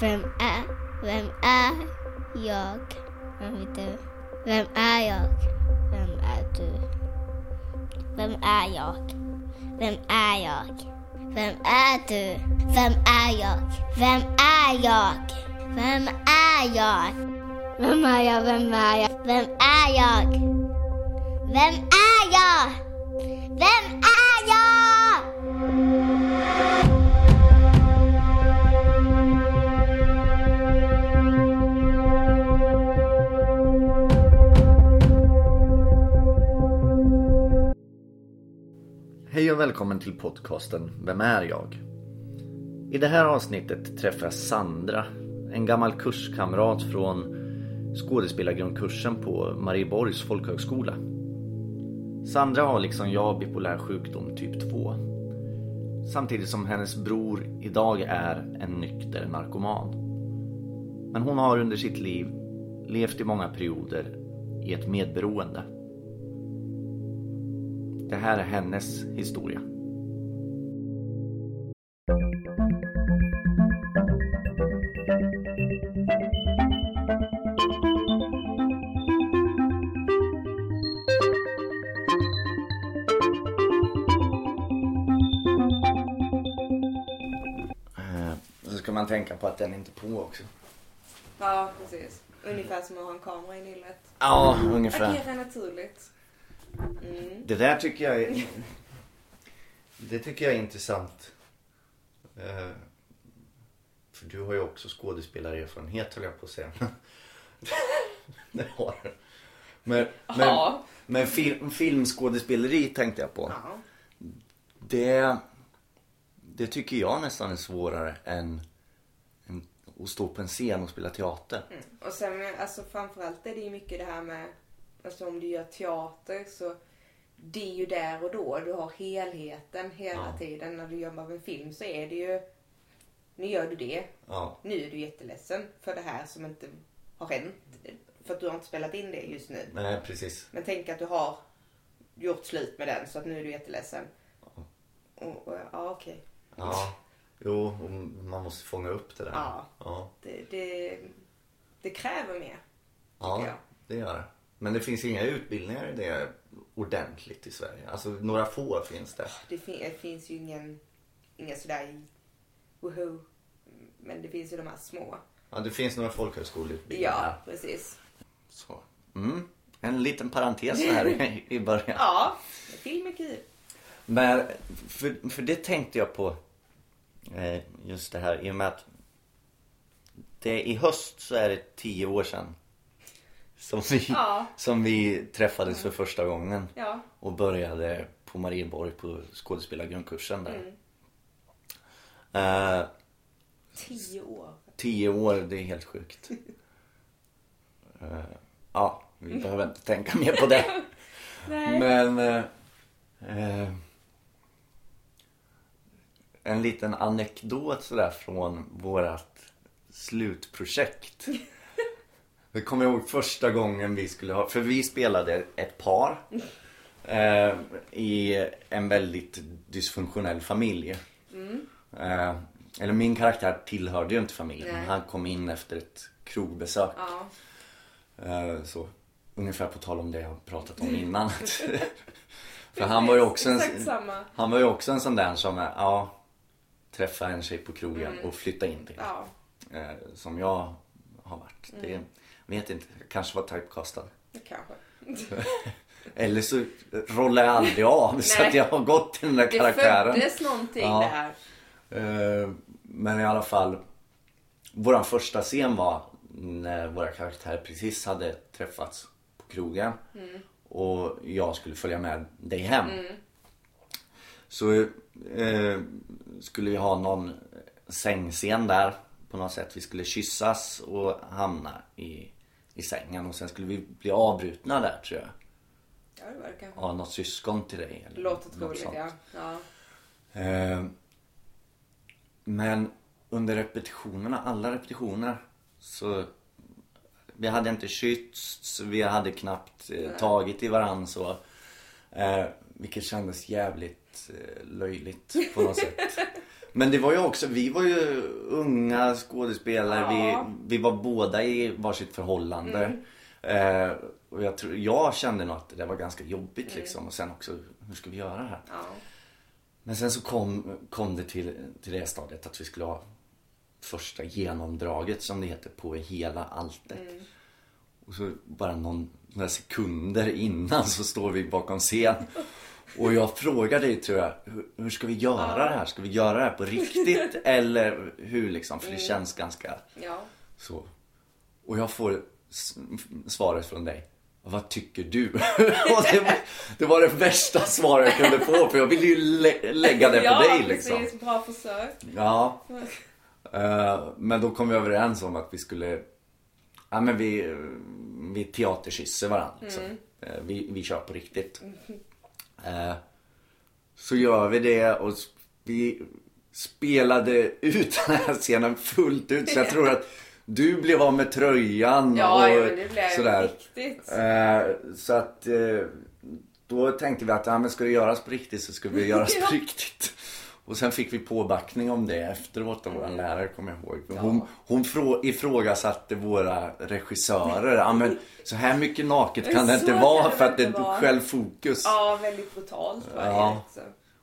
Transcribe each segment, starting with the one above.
Vem är, vem är jag? Vem är du? Vem är jag? Vem är du? Vem är jag? Vem är jag? Vem är du? Vem är jag? Vem är jag? Vem är jag? Vem är jag? Vem är jag? Vem är jag? Vem är jag? Vem är och välkommen till podcasten Vem är jag? I det här avsnittet träffar jag Sandra, en gammal kurskamrat från skådespelargrundkursen på Marieborgs folkhögskola. Sandra har liksom jag bipolär sjukdom typ 2. Samtidigt som hennes bror idag är en nykter narkoman. Men hon har under sitt liv levt i många perioder i ett medberoende. Det här är hennes historia. Eh, Så ska man tänka på att den inte är på också. Ja, precis. Ungefär som att ha en kamera i nyllet. Ja, ungefär. Agera naturligt. Mm. Det där tycker jag är... Det tycker jag är intressant. Eh, För du har ju också skådespelarerfarenhet höll jag på att säga. det har du. Men, men, Ja. men film, filmskådespeleri tänkte jag på. Ja. Det, det tycker jag nästan är svårare än, än att stå på en scen och spela teater. Mm. Och sen alltså framförallt är det ju mycket det här med, alltså om du gör teater så det är ju där och då. Du har helheten hela Ja. tiden. När du av en film så är det ju, nu gör du det. Ja, Nu är du jätteledsen för det här som inte har hänt. För att du har inte spelat in det just nu. nej precis. Men tänk att du har gjort slut med den så att nu är du jätteledsen. Och, och, ja, okej. Ja, jo, man måste fånga upp det där. Ja. ja. Det, det, det kräver mer. Ja, jag. det gör det. Men det finns inga utbildningar i det ordentligt i Sverige. Alltså några få finns det. Det, fin, det finns ju ingen, ingen sådär woho. Men det finns ju de här små. Ja, det finns några folkhögskoleutbildningar. Ja, precis. Så. Mm. En liten parentes här i, i början. Ja, film är kul. Men för, för det tänkte jag på eh, just det här i och med att det, i höst så är det tio år sedan som vi, Ja. som vi träffades för första gången Ja. och började på Marieborg på skådespelargrundkursen där. Eh, Tio år. tio år, det är helt sjukt. Eh, ja, vi behöver inte tänka mer på det. Nej. Men eh, en liten anekdot sådär från vårat slutprojekt. Jag kommer ihåg första gången vi skulle ha, för vi spelade ett par eh, i en väldigt dysfunktionell familj. Eh, eller min karaktär tillhörde ju inte familjen. Nej. Han kom in efter ett krogbesök. Ja. Eh, Så, ungefär på tal om det jag pratat om innan. För han var ju också en, han var ju också en sån där som, ja, träffa en tjej på krogen och flytta in till. Ja. Eh, Som jag har varit. Det vet inte, jag kanske var typecastad. Det kanske. Eller så rollar jag aldrig av så att jag har gått till den där Det karaktären. föddes någonting Ja. där. Eh, Men i alla fall, våran första scen var när våra karaktärer precis hade träffats på krogen. Och jag skulle följa med dig hem. Så eh, skulle vi ha någon sängscen där på något sätt. Vi skulle kyssas och hamna i, i sängen och sen skulle vi bli avbrutna där tror jag. Ja, det var det kanske. Av något syskon till dig. Eller Låter troligt, ja. ja. Eh, Men under repetitionerna, alla repetitioner så vi hade inte kyssts, vi hade knappt eh, tagit i varann så. Eh, vilket kändes jävligt eh, löjligt på något sätt. Men det var ju också, vi var ju unga skådespelare. Ja. Mm. Vi, vi var båda i varsitt förhållande. Eh, och jag, tror, jag kände nog att det var ganska jobbigt Mm. liksom. Och sen också, hur ska vi göra det här? Ja. Men sen så kom, kom det till, till det stadiet att vi skulle ha första genomdraget som det heter på hela alltet. Och så bara någon, några sekunder innan så står vi bakom scen. Och jag frågar dig tror jag, hur, hur ska vi göra det här? Ska vi göra det här på riktigt? Eller hur liksom? För det känns ganska Ja. så. Och jag får svaret från dig. Vad tycker du? Det, var, det var det värsta svaret jag kunde få för jag ville ju lä- lägga det på ja, dig liksom. precis. Bra försök. Ja. Eh, men då kom vi överens om att vi skulle, ja men vi, vi teaterkysser varandra liksom. Eh, vi, vi kör på riktigt. Eh, så gör vi det och vi spelade ut den här scenen fullt ut så jag tror att du blev av med tröjan Ja, och ja, det blev sådär. riktigt. Eh, så att eh, då tänkte vi att ja, men ska det göras på riktigt så ska vi göras på riktigt. Och sen fick vi påbackning om det efteråt av vår Mm. lärare kommer jag ihåg. Hon, hon frå, ifrågasatte våra regissörer. Ja, men så här mycket naket kan det inte vara för att det inte vara. själv fokus. Ja, väldigt brutalt var det Ja.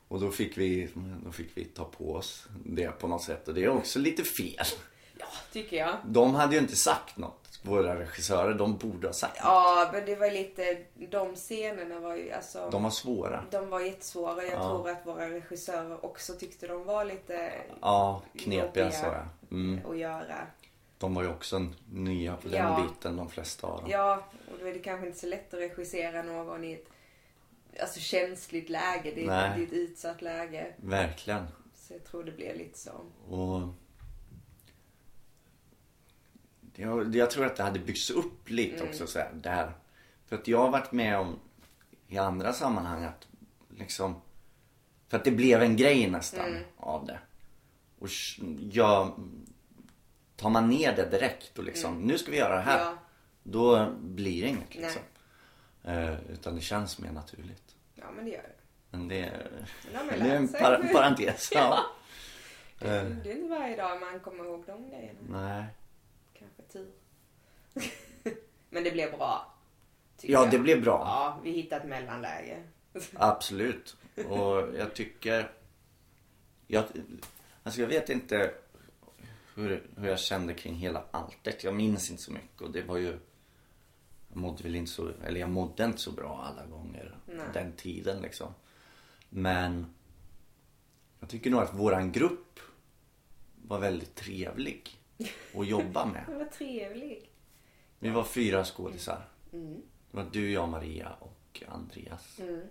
Och då fick, vi, då fick vi ta på oss det på något sätt. Och det är också lite fel. Ja, tycker jag. De hade ju inte sagt något, våra regissörer. De borde ha sagt. Ja, men det var lite, de scenerna var ju alltså. De var svåra. De var jättesvåra. Jag Ja. tror att våra regissörer också tyckte de var lite Ja, knepiga sa jag. Mm. att göra. De var ju också nya på den Ja. biten, de flesta av dem. Ja, och då är det kanske inte så lätt att regissera någon i ett alltså, känsligt läge. Det är, det är ett utsatt läge. Verkligen. Så jag tror det blir lite så. Och... Jag, jag tror att det hade byggts upp lite Mm. också så här, där. För att jag har varit med om i andra sammanhang att liksom... För att det blev en grej nästan Mm. av det. Och jag... Tar man ner det direkt och liksom, nu ska vi göra det här. Mm. Ja. Då blir det inget liksom. Eh, utan det känns mer naturligt. Ja, men det gör det. Men det, Men det är en par- parentes. Ja. Det är det är inte varje dag man kommer ihåg de grejerna. Nej. Tur. men det blev bra. Ja, jag. det blev bra. Ja, vi hittade ett mellanläge. Absolut. Och jag tycker... Jag, alltså jag vet inte hur, hur jag kände kring hela alltet. Jag minns inte så mycket och det var ju... Jag mådde väl inte så... Eller jag mådde inte så bra alla gånger Nej. den tiden liksom. Men jag tycker nog att våran grupp var väldigt trevlig att jobba med. Vad trevlig. Vi var fyra skådisar. Mm. Det var du, jag, Maria och Andreas. Mm.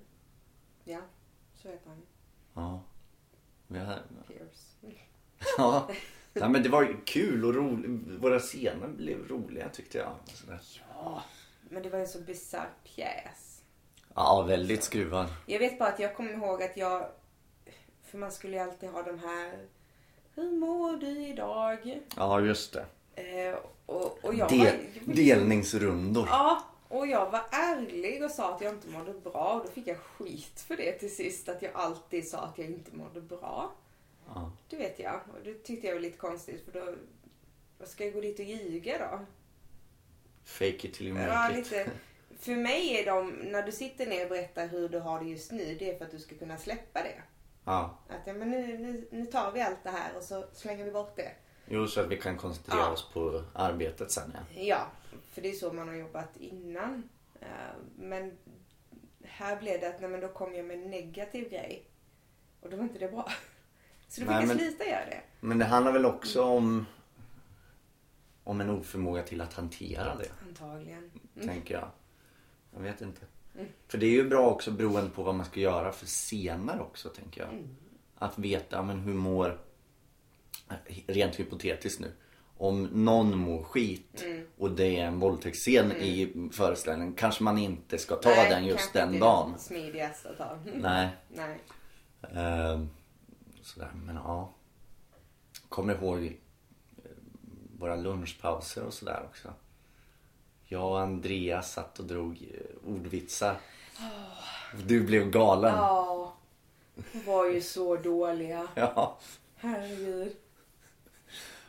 Ja, så heter han. Ja. Vi hade, Pierce. Ja. Nej, men det var kul och roligt. Våra scener blev roliga tyckte jag. Ja, men det var en så bisarr pjäs. Ja, väldigt skruvad. Jag vet bara att jag kommer ihåg att jag... För man skulle ju alltid ha de här... Hur mår du idag? Ja, just det. Eh, och, och jag Del, var, delningsrundor. Ja, och jag var ärlig och sa att jag inte mådde bra. Och då fick jag skit för det till sist. Att jag alltid sa att jag inte mådde bra. Ja. Det vet jag. Och det tyckte jag var lite konstigt. För då... Vad ska jag gå dit och ljuga då? Fake it till you Ja, make it. lite. För mig är de, när du sitter ner och berättar hur du har det just nu, det är för att du ska kunna släppa det. Ja. Att ja, men nu, nu, nu tar vi allt det här och så slänger vi bort det. Jo, så att vi kan koncentrera Ja. oss på arbetet sen ja. Ja, för det är så man har jobbat innan. Eh, Men här blev det att nej, men då kom jag med en negativ grej. Och då var inte det bra. Så då fick Nej, jag sluta göra det. Men det handlar väl också om om en oförmåga till att hantera det, Antagligen. tänker jag. Jag vet inte. För det är ju bra också beroende på vad man ska göra för scener också, tänker jag. Att veta, men hur mår, rent hypotetiskt nu, om någon mår skit och det är en våldtäktsscen i föreställningen, kanske man inte ska ta Nej, den just den inte dagen. det Smidigaste att ta. Nej. Nej. Ehm, sådär, men ja. Kommer ihåg eh, våra lunchpauser och sådär också. Jag och Andreas satt och drog eh, ordvitsar. Du blev galen. Ja, de var ju så dåliga. Ja. Herregud.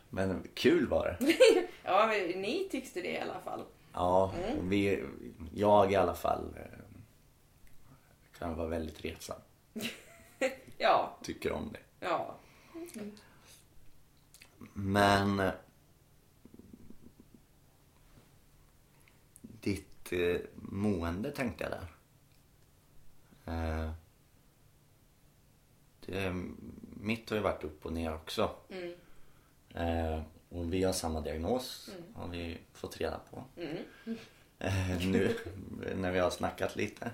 Men kul var det. Ja, ni tyckte det i alla fall. Ja, och vi, jag i alla fall eh, kan vara väldigt retsam. Ja, Tycker om det. ja. Men mående tänkte jag där. Eh, det, mitt har ju varit upp och ner också. Mm. Eh, och vi har samma diagnos har vi fått reda på. Mm. Eh, nu när vi har snackat lite.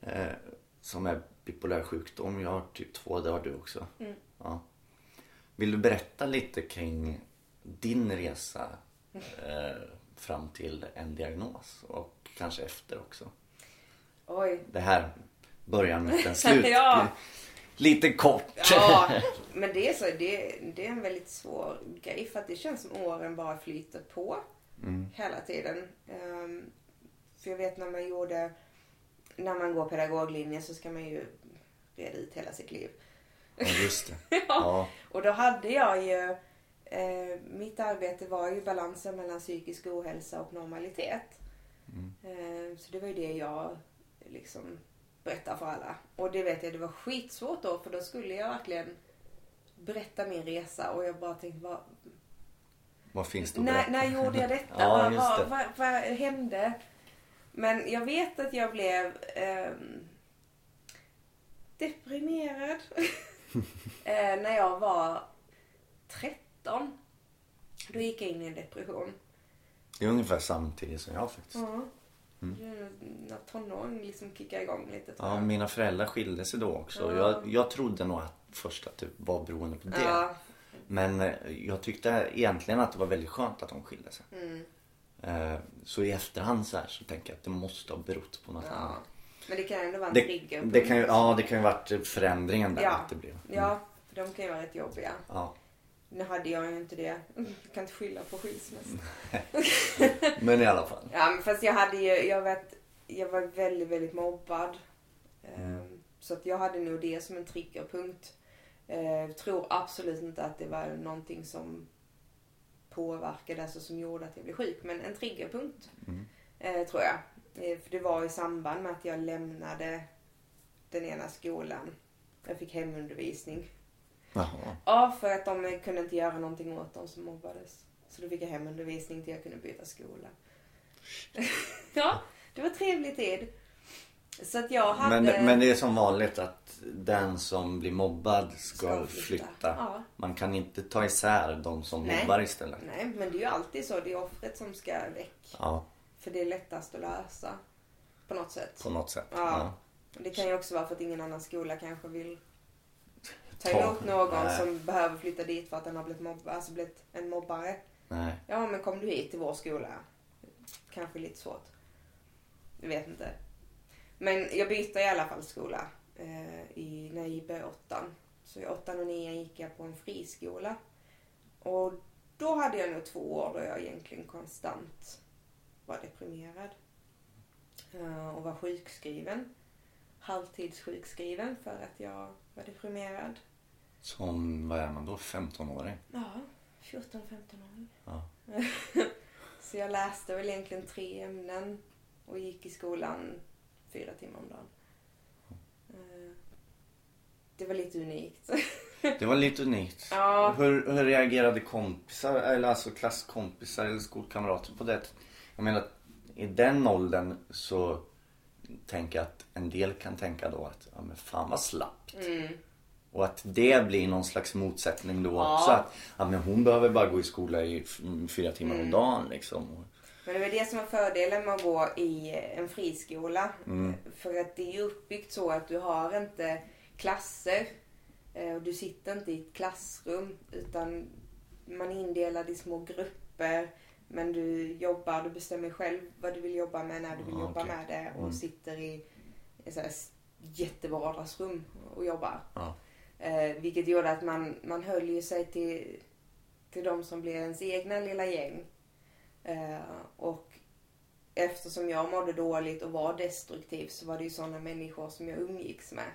Eh, som är bipolär sjukdom. Jag har typ två, det har du också. Mm. Ja. Vill du berätta lite kring din resa eh, fram till en diagnos och kanske efter också? Oj. Det här början, mitten, slut. Ja. Lite kort. Ja, men det är så. Det, det är en väldigt svår grej för att det känns som åren bara flyter på hela tiden. Ehm, för jag vet när man gjorde, när man går pedagoglinjen så ska man ju reda ut hela sitt liv. Ja, just det. Ja. Och då hade jag ju, eh, mitt arbete var ju balansen mellan psykisk ohälsa och normalitet. Eh, så det var ju det jag liksom berättade för alla. Och det vet jag, det var skitsvårt då för då skulle jag verkligen berätta min resa och jag bara tänkte, vad, Vad finns det att när, när gjorde jag detta? Ja, vad, det. vad, vad, vad hände? Men jag vet att jag blev ehm, deprimerad eh, när jag var 13. Då gick jag in i en depression. Det är ungefär samtidigt som jag faktiskt. Ja. Mm. När tonåren liksom kickade igång lite tror Ja, mina föräldrar skilde sig då också. Ja. Jag, jag trodde nog att först att det var beroende på det. Ja. Men eh, jag tyckte egentligen att det var väldigt skönt att de skilde sig. Mm. Eh, Så i efterhand så här så tänker jag att det måste ha berott på något ja. annat. Men det kan ändå vara en trigger. det kan ju, ja, det kan ju varit förändringen där Ja. att det blev. Ja, för de kan ju vara rätt jobbiga. Ja. Nu hade jag ju inte det. Jag kan inte skylla på skilsmässa. Men i alla fall. Ja, men fast jag hade ju, jag vet, jag var väldigt, väldigt mobbad. Ehm, Så att jag hade nog det som en triggerpunkt. Eh, tror absolut inte att det var någonting som påverkade, alltså som gjorde att jag blev sjuk. Men en triggerpunkt, eh, tror jag. Eh, för det var i samband med att jag lämnade den ena skolan. Jag fick hemundervisning. Jaha. Ja, för att de kunde inte göra någonting åt de som mobbades. Så då fick jag hemundervisning till jag kunde byta skola. ja, det var trevlig tid. Så att jag hade... Men, men det är som vanligt att den som blir mobbad ska, Ska flytta. flytta. Ja. Man kan inte ta isär de som Nej. mobbar istället. Nej, men det är ju alltid så. Det är offret som ska väck. Ja, För det är lättast att lösa. På något sätt. på något sätt. Ja. Det kan ju också vara för att ingen annan skola kanske vill ta emot någon Nej. som behöver flytta dit för att den har blivit, mobb- alltså blivit en mobbare. Nej. Ja, men kom du hit till vår skola? Kanske lite svårt. Jag vet inte. Men jag bytte i alla fall skola eh, i, när jag gick i åttan. Så i åttan och nian gick jag på en friskola. Och då hade jag nog två år då jag egentligen konstant var deprimerad. Eh, och var sjukskriven. Halvtidssjukskriven för att jag var deprimerad. Som, vad är man då? 15-åring? Ja, 14-15 år. Ja. Så jag läste väl egentligen tre ämnen och gick i skolan fyra timmar om dagen. Eh, Det var lite unikt. Det var lite unikt. Ja. Hur, hur reagerade kompisar, eller alltså klasskompisar eller skolkamrater på det? Jag menar, i den åldern så tänker jag att en del kan tänka då att, ja men fan vad slappt. Mm. Och att det blir någon slags motsättning då Ja. också. Att ja, men hon behöver bara gå i skola i fyra timmar Mm. om dagen liksom. Men det var det som var fördelen med att gå i en friskola. För att det är ju uppbyggt så att du har inte klasser. eh, Och du sitter inte i ett klassrum. Utan man är indelad i små grupper. Men du jobbar, du bestämmer själv vad du vill jobba med när du vill Ja, jobba okej. med det. Och sitter i ett så här jättevardagsrum och jobbar. Ja. Eh, vilket gjorde att man, man höll ju sig till, till de som blev ens egna lilla gäng. Eh, och eftersom jag mådde dåligt och var destruktiv så var det ju sådana människor som jag umgicks med.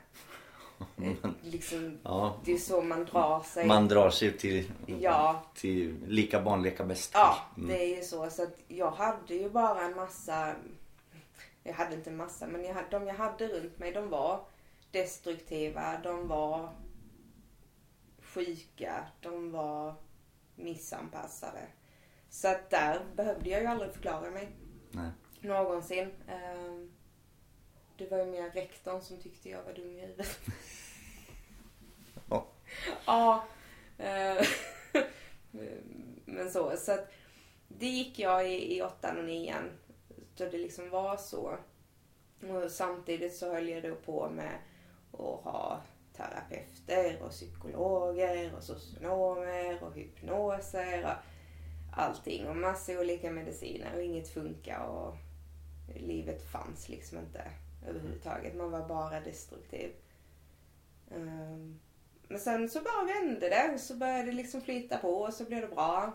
Eh, liksom, Ja, det är så man drar sig. man drar sig till, Ja. till lika barn leka bäst. Ja, Mm. det är ju så. Så att jag hade ju bara en massa... Jag hade inte en massa, men jag, de jag hade runt mig, de var destruktiva, de var sjuka, de var missanpassade. Så att där behövde jag ju aldrig förklara mig Nej. någonsin. Ehm, Det var ju mer rektorn som tyckte jag var dum i huvudet. Ja. Ja. eh, Men så. Så att det gick jag i, i åttan och nian. Så det liksom var så. Och samtidigt så höll jag då på med att ha terapeuter och psykologer och socionomer och hypnoser och allting. Och massa olika mediciner och inget funkar och livet fanns liksom inte överhuvudtaget. Man var bara destruktiv. Ehm, men sen så bara vände det. Så började det liksom flyta på och så blev det bra.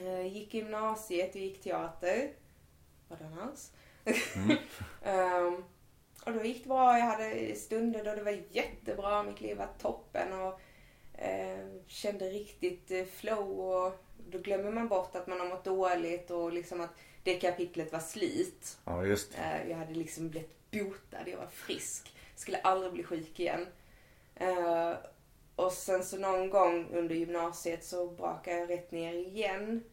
Uh, gick gymnasiet och gick teater. Var det annars? Ehm, och då gick det bra. Jag hade stunder då det var jättebra. Mitt liv var toppen och eh, kände riktigt eh, flow. Och då glömmer man bort att man har mått dåligt och liksom att det kapitlet var slut. Ja, just. Eh, Jag hade liksom blivit botad, jag var frisk. Skulle aldrig bli sjuk igen. Eh, Och sen så någon gång under gymnasiet så brakade jag rätt ner igen.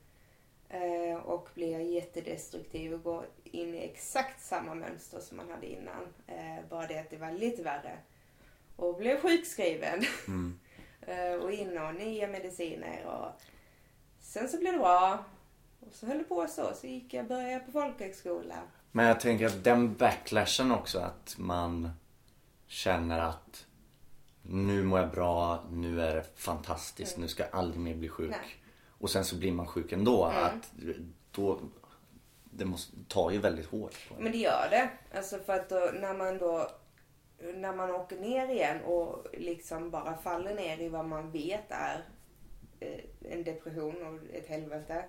Eh, Och blev jättedestruktiv och går in i exakt samma mönster som man hade innan. Eh, Bara det att det var lite värre. Och blev sjukskriven. Mm. Eh, Och in och nya mediciner och sen så blev det bra. Och så höll det på så. Så gick jag, började jag på folkhögskola. Men jag tänker att den backlashen också att man känner att nu mår jag bra, nu är det fantastiskt, nu ska jag aldrig mer bli sjuk. Mm. Nej. Och sen så blir man sjuk ändå. Mm. Att då, det måste, tar ju väldigt hårt på en. Men det gör det. Alltså för att då, när man då när man åker ner igen och liksom bara faller ner i vad man vet är eh, en depression och ett helvete.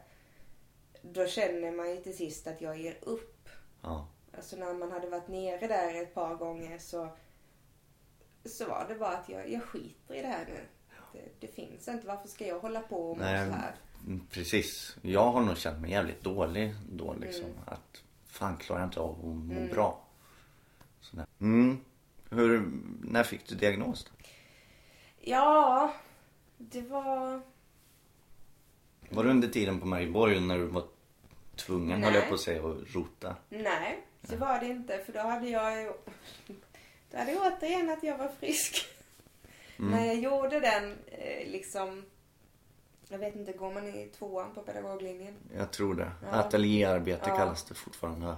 Då känner man ju till sist att jag ger upp. Ja. Alltså när man hade varit nere där ett par gånger så, så var det bara att jag, jag skiter i det här nu. Det, det finns inte. Varför ska jag hålla på och må så här? Mm, precis. Jag har nog känt mig jävligt dålig då liksom. Mm. Att fan klarar jag inte av att må bra. Sådär. Mm. Hur, när fick du diagnos? Ja, det var... Var det under tiden på Marieborg när du var tvungen, höll jag på att säga, att rota? Nej, så var det inte. För då hade jag ju... Då hade jag återigen att jag var frisk. När jag gjorde den eh, liksom... Jag vet inte, går man i tvåan på pedagoglinjen? Jag tror det. Ja. Ateljéarbete Ja. kallas det fortfarande.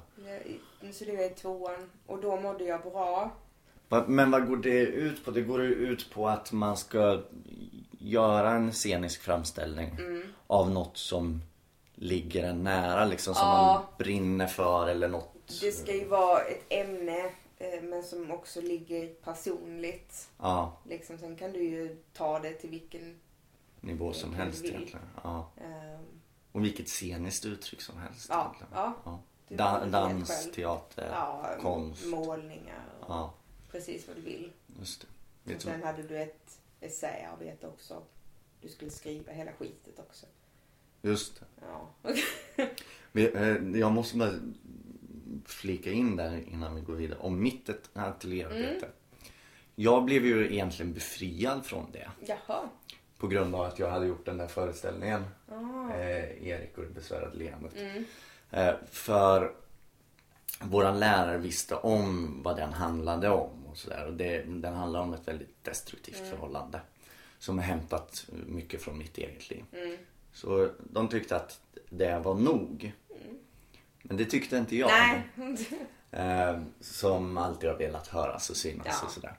Jag- Så det var i tvåan. Och då mådde jag bra. Men vad går det ut på? Det går ut på att man ska göra en scenisk framställning Mm. av något som ligger en nära liksom. Som Ja. man brinner för eller något. Det ska ju vara ett ämne eh, men som också ligger personligt. Ja, Liksom, sen kan du ju ta det till vilken... nivå som Vilken helst vill. egentligen. Ja. ehm, Och vilket sceniskt uttryck som helst. Ja, egentligen. ja. ja. Da- dans, teater, ja, konst. målningar. Ja, Precis vad du vill. just det. Och sen hade du ett essäarbete också. Du skulle skriva hela skitet också. just det. Ja. Vi- eh, Jag måste bara flika in där innan vi går vidare. Om mitt ateljéarbete. Mm. Jag blev ju egentligen befriad från det. Jaha. På grund av att jag hade gjort den där föreställningen. Ah. Eh, Erik och det besvärade leendet. Mm. Eh, för våran lärare visste om vad den handlade om. Och så där. Och det, den handlar om ett väldigt destruktivt Mm. förhållande. Som har hämtat mycket från mitt eget liv. Mm. Så de tyckte att det var nog. Men det tyckte inte jag. Eh, som alltid har velat höras och synas Ja. och sådär.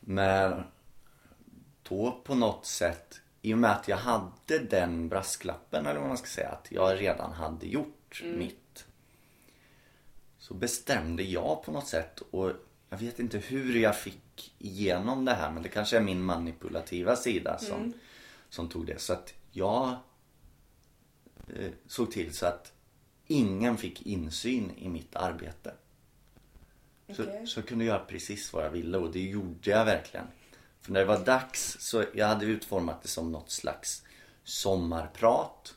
Men då på något sätt, i och med att jag hade den brasklappen eller vad man ska säga, att jag redan hade gjort mitt. Så bestämde jag på något sätt och jag vet inte hur jag fick igenom det här men det kanske är min manipulativa sida som, som tog det. Så att jag eh, såg till så att ingen fick insyn i mitt arbete. Så, Okej. så jag kunde göra precis vad jag ville och det gjorde jag verkligen. För när det var dags så jag hade utformat det som något slags sommarprat.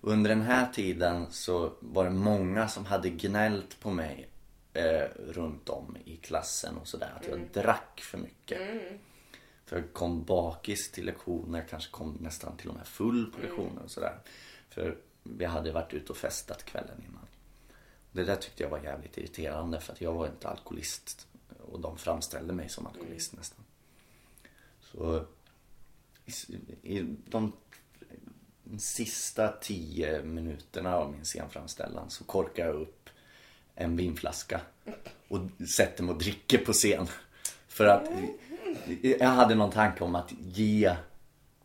Och under den här tiden så var det många som hade gnällt på mig eh, runt om i klassen och sådär. Att jag drack för mycket. För jag kom bakis till lektioner, kanske kom nästan till och med full på lektioner och sådär. För vi hade varit ute och festat kvällen innan. Det där tyckte jag var jävligt irriterande för att jag var inte alkoholist. Och de framställde mig som alkoholist nästan. Så i, i de sista tio minuterna av min scenframställan så korkar jag upp en vinflaska och sätter mig och dricker på scen. För att jag hade någon tanke om att ge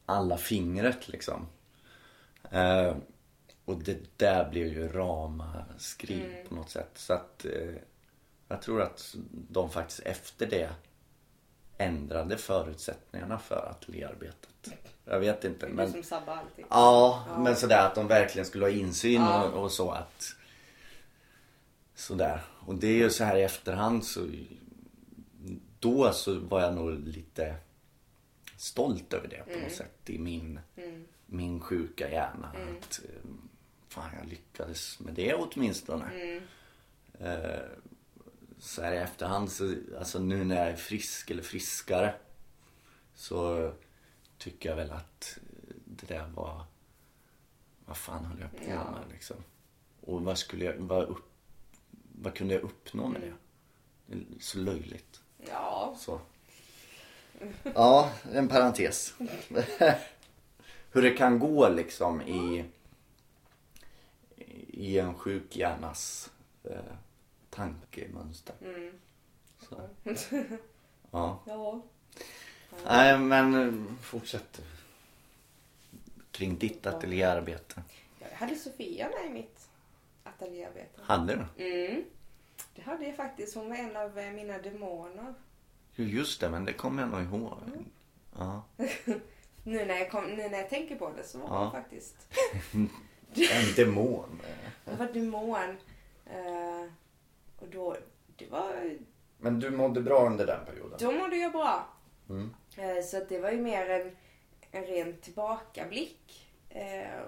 alla fingret liksom. Eh, och det där blev ju ramaskri på något sätt. Så att eh, jag tror att de faktiskt efter det ändrade förutsättningarna för ateljéarbetet. Jag vet inte Det är men som sabbar allting. Ja, men sådär att de verkligen skulle ha insyn Ja. och, och så att Sådär. Och det är ju så här i efterhand så Då så var jag nog lite Stolt över det på något sätt i min Min sjuka hjärna att eh, Fan jag lyckades med det åtminstone eh, Så här i efterhand så Alltså nu när jag är frisk eller friskare Så tycker jag väl att det där var Vad fan höll jag på Ja. med liksom? Och vad skulle jag, vad, upp, vad kunde jag uppnå med det? Det Så löjligt. Ja, Så. Ja, en parentes. Hur det kan gå liksom i i en sjuk hjärnas eh, tankemönster. Så. Ja. ja. Nej men eh, fortsätt. Kring ditt ateljéarbete. Jag hade Sofia med i mitt ateljéarbete. Hade du? Mm. Det hade jag faktiskt. Hon var en av eh, mina demoner. Jo just det, men det kommer jag nog ihåg. Ja. Nu när jag, kom, nu när jag tänker på det så var Ja. hon faktiskt En demon. hon var demon. Eh, och då, det var, Men du mådde bra under den perioden? då mådde jag bra. Mm. Eh, så att det var ju mer en, en ren tillbakablick. Eh,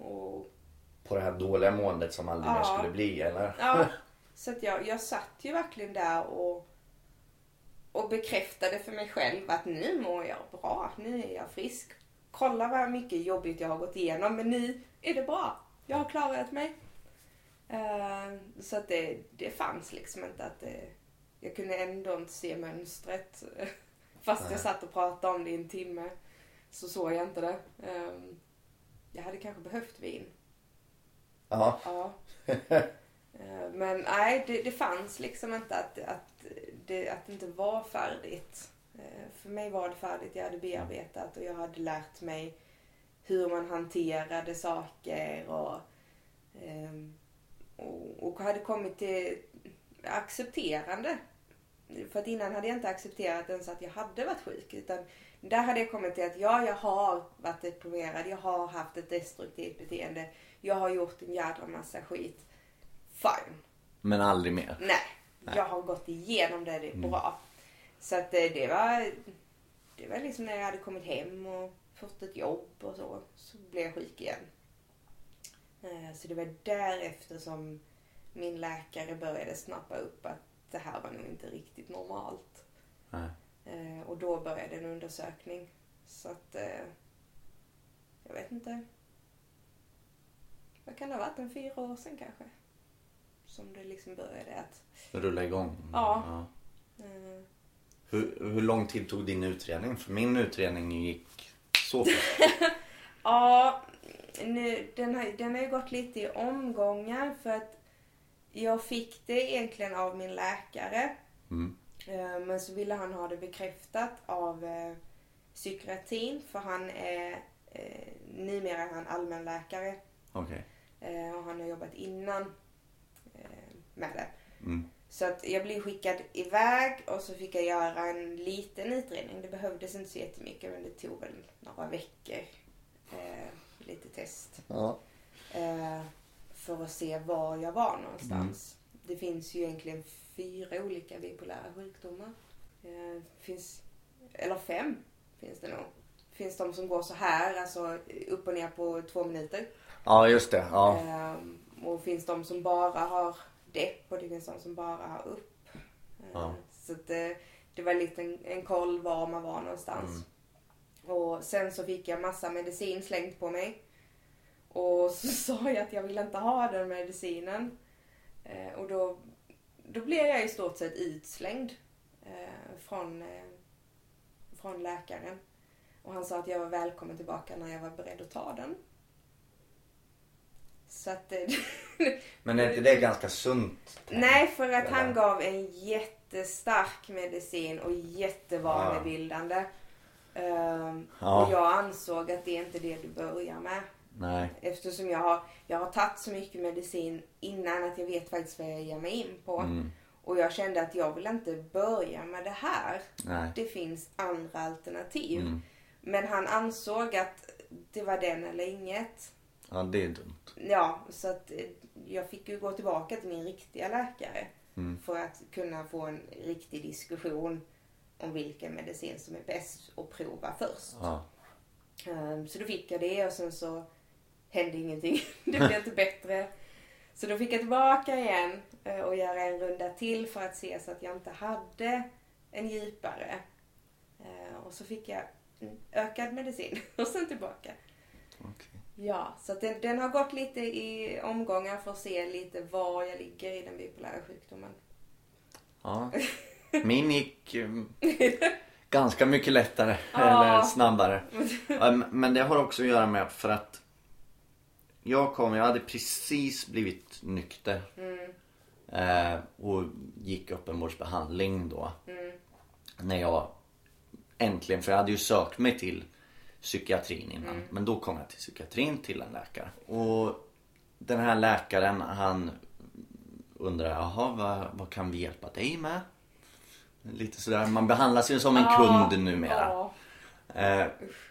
och På det här dåliga måendet som aldrig mer Ja. skulle bli, eller? Ja, så att jag, jag satt ju verkligen där och, och bekräftade för mig själv att nu mår jag bra, nu är jag frisk. Kolla vad mycket jobbigt jag har gått igenom men nu är det bra. Jag har klarat mig. Eh, så att det, det fanns liksom inte att det, jag kunde ändå inte se mönstret. Fast jag Nej. satt och pratade om det i en timme så såg jag inte det. Eh, jag hade kanske behövt vin. Ja. Ja. Eh, Men nej, det, det fanns liksom inte att, att, det, att det inte var färdigt. För mig var det färdigt. Jag hade bearbetat och jag hade lärt mig hur man hanterade saker och, ehm, och, hade kommit till accepterande. För att innan hade jag inte accepterat ens att jag hade varit sjuk. Utan där hade jag kommit till att ja, jag har varit deprimerad. Jag har haft ett destruktivt beteende. Jag har gjort en jädra massa skit. Fine. Men aldrig mer. Nej, jag har gått igenom det. Det är bra. Så att det, det var... Det var liksom när jag hade kommit hem och fått ett jobb och så. Så blev jag sjuk igen. Eh, Så det var därefter som min läkare började snappa upp att det här var nog inte riktigt normalt. Nej. Eh, Och då började en undersökning. Så att... eh, Jag vet inte. Vad kan det ha varit? En fyra år sedan kanske? Som det liksom började att... Rulla igång. Ja. eh, Hur, hur lång tid tog din utredning? För min utredning gick så fort. Ja, nu, den, har, den har ju gått lite i omgångar för att jag fick det egentligen av min läkare. Mm. Eh, Men så ville han ha det bekräftat av eh, psykiatrin för han är eh, numera är han allmänläkare Okej. eh, och han har jobbat innan eh, med det. Mm. Så att jag blev skickad iväg och så fick jag göra en liten utredning. Det behövdes inte så jättemycket men det tog väl några veckor. Eh, lite test. Ja. Eh, för att se var jag var någonstans. Det finns ju egentligen fyra olika bipolära sjukdomar. Eh, finns, eller fem finns det nog. Finns de som går så här, alltså upp och ner på två minuter. Ja, just det. Ja. Ehm, och finns de som bara har depp och det finns de som bara har upp. Ehm, Ja. Så det, det var lite en, en koll var man var någonstans. Mm. Och sen så fick jag massa medicin slängt på mig. Och så sa jag att jag ville inte ha den medicinen. Eh, och då, då blev jag i stort sett utslängd eh, från, eh, från läkaren. Och han sa att jag var välkommen tillbaka när jag var beredd att ta den. Så att... eh, Men är inte det ganska sunt? Nej, för att han gav en jättestark medicin och jättevanebildande. Ehm, Ja. Och jag ansåg att det är inte det du börjar med. Nej. Eftersom jag har, jag har tagit så mycket medicin innan att jag vet faktiskt vad jag ger mig in på. Mm. Och jag kände att jag vill inte börja med det här. Nej. Det finns andra alternativ. Mm. Men han ansåg att det var den eller inget. Ja, det är dumt. Ja, så att eh, jag fick ju gå tillbaka till min riktiga läkare. Mm. För att kunna få en riktig diskussion om vilken medicin som är bäst att prova först. Ja. Ehm, Så då fick jag det och sen så hände ingenting. Det blev inte bättre. Så då fick jag tillbaka igen eh, och göra en runda till för att se så att jag inte hade en djupare. Eh, Och så fick jag ökad medicin och sen tillbaka. Okej. Ja, så att den, den har gått lite i omgångar för att se lite var jag ligger i den bipolära sjukdomen. Ja. Min gick eh, ganska mycket lättare. Eller snabbare. Ja, m- Men det har också att göra med för att jag kom, jag hade precis blivit nykter. Mm, Eh, och gick öppenvårdsbehandling då. mm, När jag äntligen, för jag hade ju sökt mig till psykiatrin innan. Mm. Men då kom jag till psykiatrin till en läkare. Och den här läkaren han undrar, jaha vad, vad kan vi hjälpa dig med? Lite sådär, man behandlas ju som en Ja, kund numera. Ja. Eh,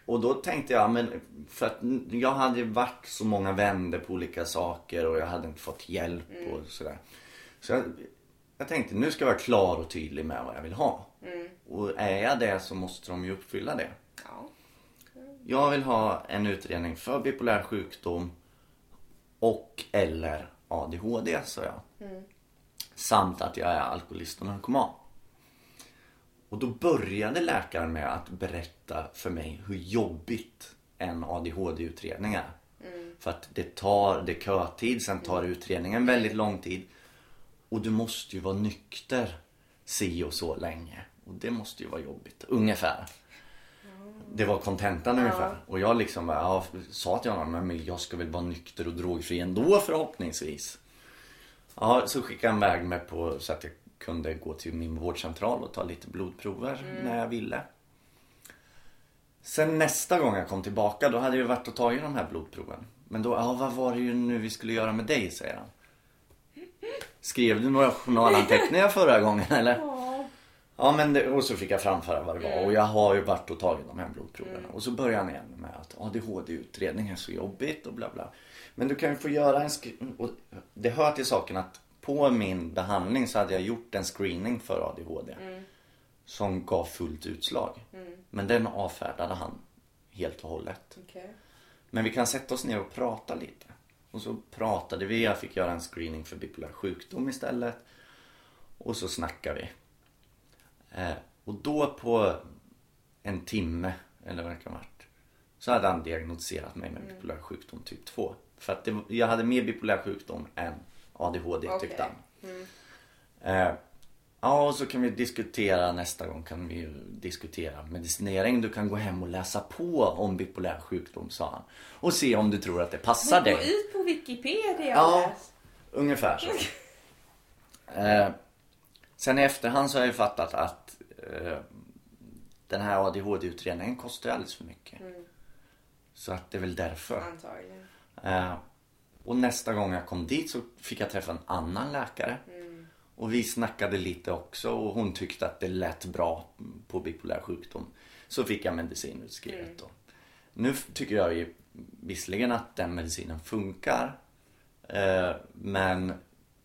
och då tänkte jag, men för att jag hade varit så många vänder på olika saker och jag hade inte fått hjälp och sådär. Så jag, jag tänkte, nu ska jag vara klar och tydlig med vad jag vill ha. Mm, Och är jag det så måste de ju uppfylla det. ja. Jag vill ha en utredning för bipolär sjukdom och eller ADHD, sa jag. Mm. Samt att jag är alkoholist och narkoman. Och då började läkaren med att berätta för mig hur jobbigt en ADHD-utredning är. För att det tar, det är kötid, sen tar utredningen väldigt lång tid. Och du måste ju vara nykter si och så länge. Och det måste ju vara jobbigt, ungefär. Det var kontentan ungefär. Och jag liksom bara, ja, sa till honom, men jag ska väl vara nykter och drogfri ändå förhoppningsvis. Ja, så skickade han iväg mig på så att jag kunde gå till min vårdcentral och ta lite blodprover när jag ville. Sen nästa gång jag kom tillbaka då hade jag varit och tagit de här blodproven. Men då, ja vad var det ju nu vi skulle göra med dig säger han. Skrev du några journalanteckningar förra gången eller? Ja. Ja men det, och så fick jag framföra vad det var och jag har ju varit och tagit de här blodproverna. Och så började han igen med att ADHD-utredning är så jobbigt och bla bla. Men du kan ju få göra en och Det hör till saken att på min behandling så hade jag gjort en screening för ADHD. Som gav fullt utslag. Men den avfärdade han helt och hållet. Okej. Men vi kan sätta oss ner och prata lite. Och så pratade vi, jag fick göra en screening för bipolär sjukdom istället. Och så snackade vi. Eh, och då på en timme, eller vad det kan ha varit. Så hade han diagnostiserat mig med bipolär sjukdom typ 2. För att det, jag hade mer bipolär sjukdom än ADHD tyckte Okej. han. Eh, ja, och så kan vi diskutera nästa gång kan vi diskutera medicinering. Du kan gå hem och läsa på om bipolär sjukdom sa han. Och se om du tror att det passar Men gå dig. ut på Wikipedia Ja. läs. Ungefär så. Eh, sen i efterhand så har jag fattat att eh, den här ADHD-utredningen kostar alldeles för mycket. Så att det är väl därför. Antagligen. Eh, och nästa gång jag kom dit så fick jag träffa en annan läkare. Och vi snackade lite också och hon tyckte att det lät bra på bipolär sjukdom. Så fick jag medicin utskrivet då. Nu tycker jag ju visserligen att den medicinen funkar. Eh, men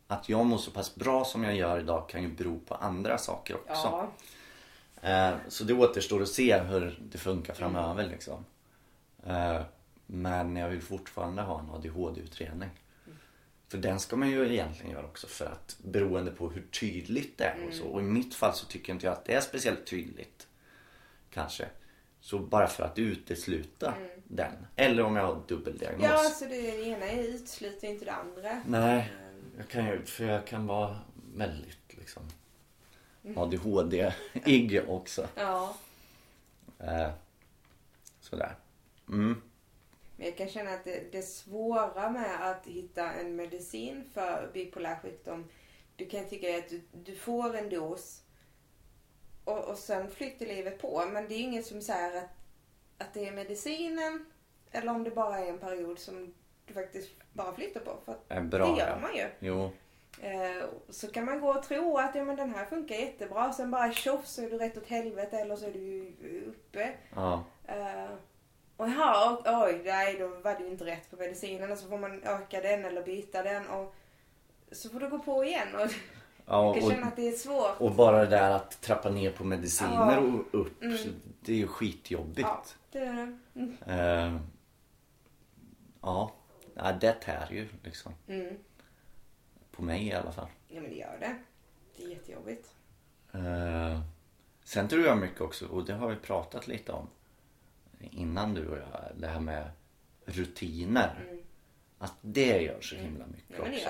att jag mår så pass bra som jag gör idag kan ju bero på andra saker också. Ja. Eh, så det återstår att se hur det funkar framöver liksom. Eh, men jag vill fortfarande ha en ADHD-utredning. För den ska man ju egentligen göra också för att beroende på hur tydligt det är och så. Och i mitt fall så tycker inte jag att det är speciellt tydligt. Kanske. Så bara för att utesluta den. Eller om jag har dubbeldiagnos. Ja, så det ena utesluter inte det andra. Nej, jag kan ju, för jag kan vara väldigt liksom ADHD-ig också. Ja. Eh, sådär. Mm. Men jag kan känna att det, det svåra med att hitta en medicin för bipolär sjukdom. Du kan tycka att du, du får en dos och, och sen flyter livet på. Men det är inget som säger att, att det är medicinen eller om det bara är en period som du faktiskt bara flyttar på. För att bra, det gör man ju. Jo. Eh, så kan man gå och tro att ja, men den här funkar jättebra. Sen bara tjoff så är du rätt åt helvete eller så är du uppe. Ja. Uh, och ja, och, oj, nej då var det ju inte rätt på medicinen och så får man öka den eller byta den och så får du gå på igen och ja jag kan känna att det är svårt. och bara det där att trappa ner på mediciner Ja. och upp. Mm. Det är ju skitjobbigt. Ja, det är det. Mm. Eh, ja. ja, det tär ju liksom. Mm. På mig i alla fall. Ja men det gör det. Det är jättejobbigt. Eh, sen tror jag mycket också, och det har vi pratat lite om innan du och jag, det här med rutiner. Mm. Att det gör så himla mycket det också.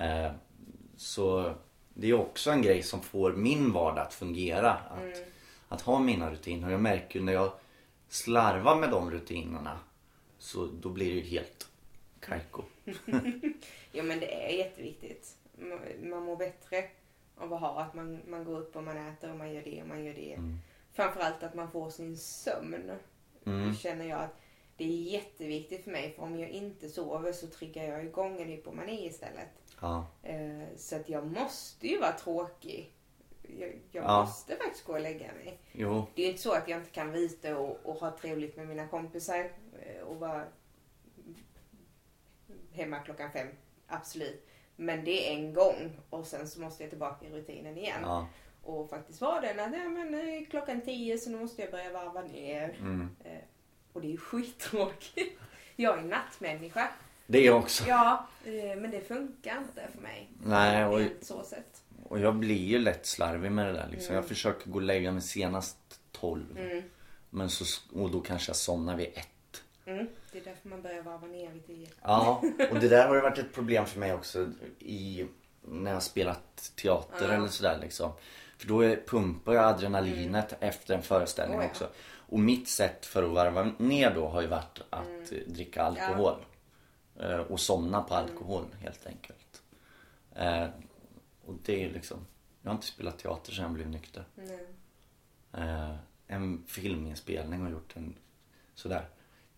Eh, så det är också en grej som får min vardag att fungera. Att, Mm. att ha mina rutiner. Och jag märker ju när jag slarvar med de rutinerna så då blir det ju helt kajko. Jo men det är jätteviktigt. Man- mår bättre av att ha att man, man går upp och man äter och man gör det och man gör det. Framförallt att man får sin sömn. Mm. Känner jag att det är jätteviktigt för mig för om jag inte sover så triggar jag igång en hypomani istället. Ja. Eh, så att jag måste ju vara tråkig. Jag, jag Ja. måste faktiskt gå och lägga mig. Jo. Det är ju inte så att jag inte kan ute och, och ha trevligt med mina kompisar eh, och vara hemma klockan fem. Absolut. Men det är en gång och sen så måste jag tillbaka i rutinen igen. Ja. Och faktiskt vara den att ja, men klockan tio så nu måste jag börja varva ner. Mm. Eh, och det är ju skittråkigt. Jag är nattmänniska. Det är jag också. Ja, eh, men det funkar inte för mig. Nej, och- så sett. Och jag blir ju lätt slarvig med det där liksom. Mm. Jag försöker gå och lägga mig senast 12. Mm. Men så, och då kanske jag somnar vid ett. Mm. Det är därför man börjar varva ner vid tio. Ja, och det där har ju varit ett problem för mig också i, när jag spelat teater eller sådär liksom. För då är, pumpar jag adrenalinet efter en föreställning Mm. Oh, ja. också. Och mitt sätt för att varva ner då har ju varit att Mm. dricka alkohol. Eh, Och somna på alkohol helt enkelt. Eh, och det är liksom, jag har inte spelat teater sedan jag blev nykter. Eh, en filminspelning och gjort en sådär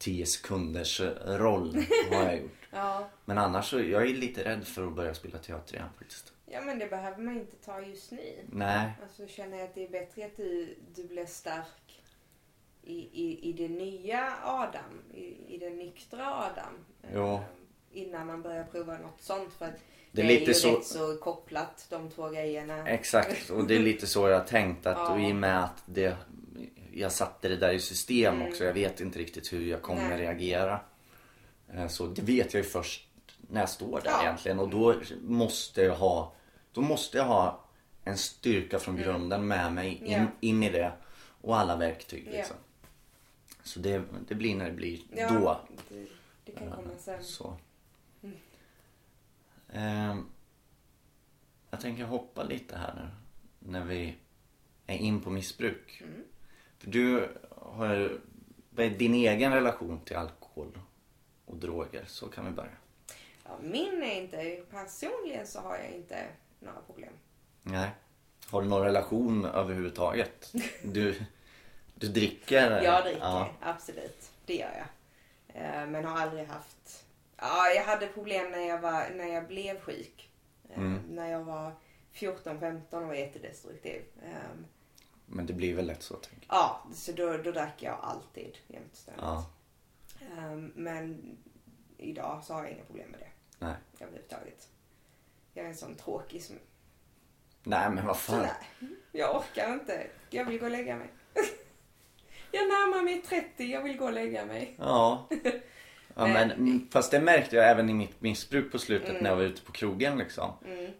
10 sekunders eh, roll har jag gjort. Ja. Men annars så, jag är lite rädd för att börja spela teater igen faktiskt. ja, men det behöver man inte ta just nu. Nej, Alltså känner jag att det är bättre att du, du blir stark i, i, i det nya Adam, i, i den nyktra Adam. Jo. Eh, Innan man börjar prova något sånt. För att Det det är är, lite ju så- rätt så kopplat de två grejerna. exakt. Och det är lite så jag tänkt att Ja. i och med att det, jag satte det där i system också. Jag vet inte riktigt hur jag kommer Mm. Nej. reagera. Eh, Så det vet jag ju först när jag står där Ja. egentligen. Och då måste jag ha, då måste jag ha en styrka från grunden med mig in, Mm. Ja. in i det. Och alla verktyg liksom. Så det, det blir när det blir Ja, då. Det, det kan komma sen. Så. Ehm, jag tänker hoppa lite här nu. När vi är in på missbruk. Mm. Du har vad är din egen relation till alkohol och droger? Så kan vi börja. Ja, min är inte, personligen så har jag inte några problem. Nej. Har du någon relation överhuvudtaget? Du, du dricker? Jag dricker, Ja. absolut. Det gör jag. Eh, Men har aldrig haft... Ja, jag hade problem när jag, var, när jag blev sjuk. Eh, Mm. När jag var 14-15 och var jättedestruktiv. Men det blir väl lätt så tänker Ja, så då, då drack jag alltid jämt ständigt. Ja. Ehm, Men idag så har jag inga problem med det Nej. överhuvudtaget. Jag är en sån tråkig som... Nej men vad Så fan. nej, jag orkar inte. Jag vill gå och lägga mig. jag närmar mig 30, jag vill gå och lägga mig. Ja. Ja, men, mm, fast det märkte jag även i mitt missbruk på slutet när jag var ute på krogen liksom.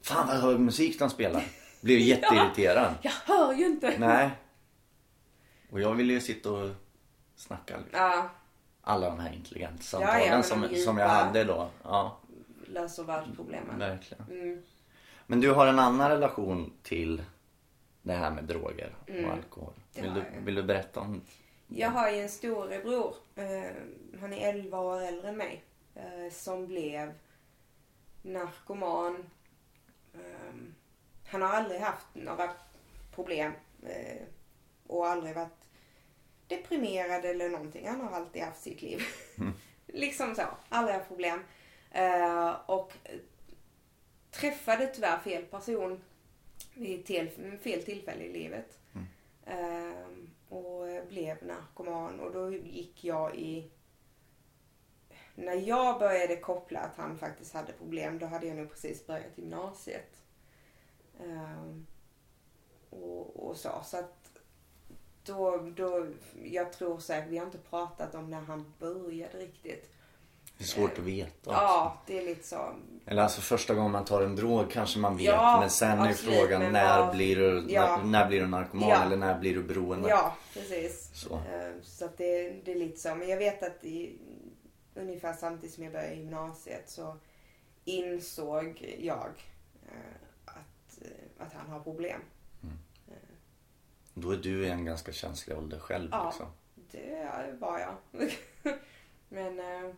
Fan vad hög musik de spelar. Blev jätteirriterad. Jag hör ju inte. Nej. Och jag ville ju sitta och snacka. Liksom. Ja, Alla de här intelligenta Ja, ja, samtalen men som, som jag hade då. Ja, löser världsproblemen. verkligen. Mm. Men du har en annan relation till det här med droger och alkohol. Mm. det Vill du, vill du berätta om Jag har ju en storebror. Eh, han är 11 år äldre än mig. Eh, som blev narkoman. Eh, han har aldrig haft några problem. Eh, och aldrig varit deprimerad eller någonting. Han har alltid haft sitt liv. liksom så. Aldrig haft problem. Eh, och träffade tyvärr fel person vid till, fel tillfälle i livet. Ehm, och blev narkoman och då gick jag i... När jag började koppla att han faktiskt hade problem då hade jag nog precis börjat gymnasiet. Ehm, och, och så. Så att då, då, jag tror säkert, vi har inte pratat om när han började riktigt. Det är svårt att veta. Ja, det är lite så. Eller alltså första gången man tar en drog kanske man vet. Ja, men sen är absolut, frågan när, vad- blir du, Ja. när, när blir du narkoman Ja. eller när blir du beroende? Ja, precis. Så. Eh, Så att det, det är lite så. Men jag vet att i, ungefär samtidigt som jag började gymnasiet så insåg jag eh, att, eh, att han har problem. Då är du i en ganska känslig ålder själv. Ja. Liksom. Det var jag. Men eh,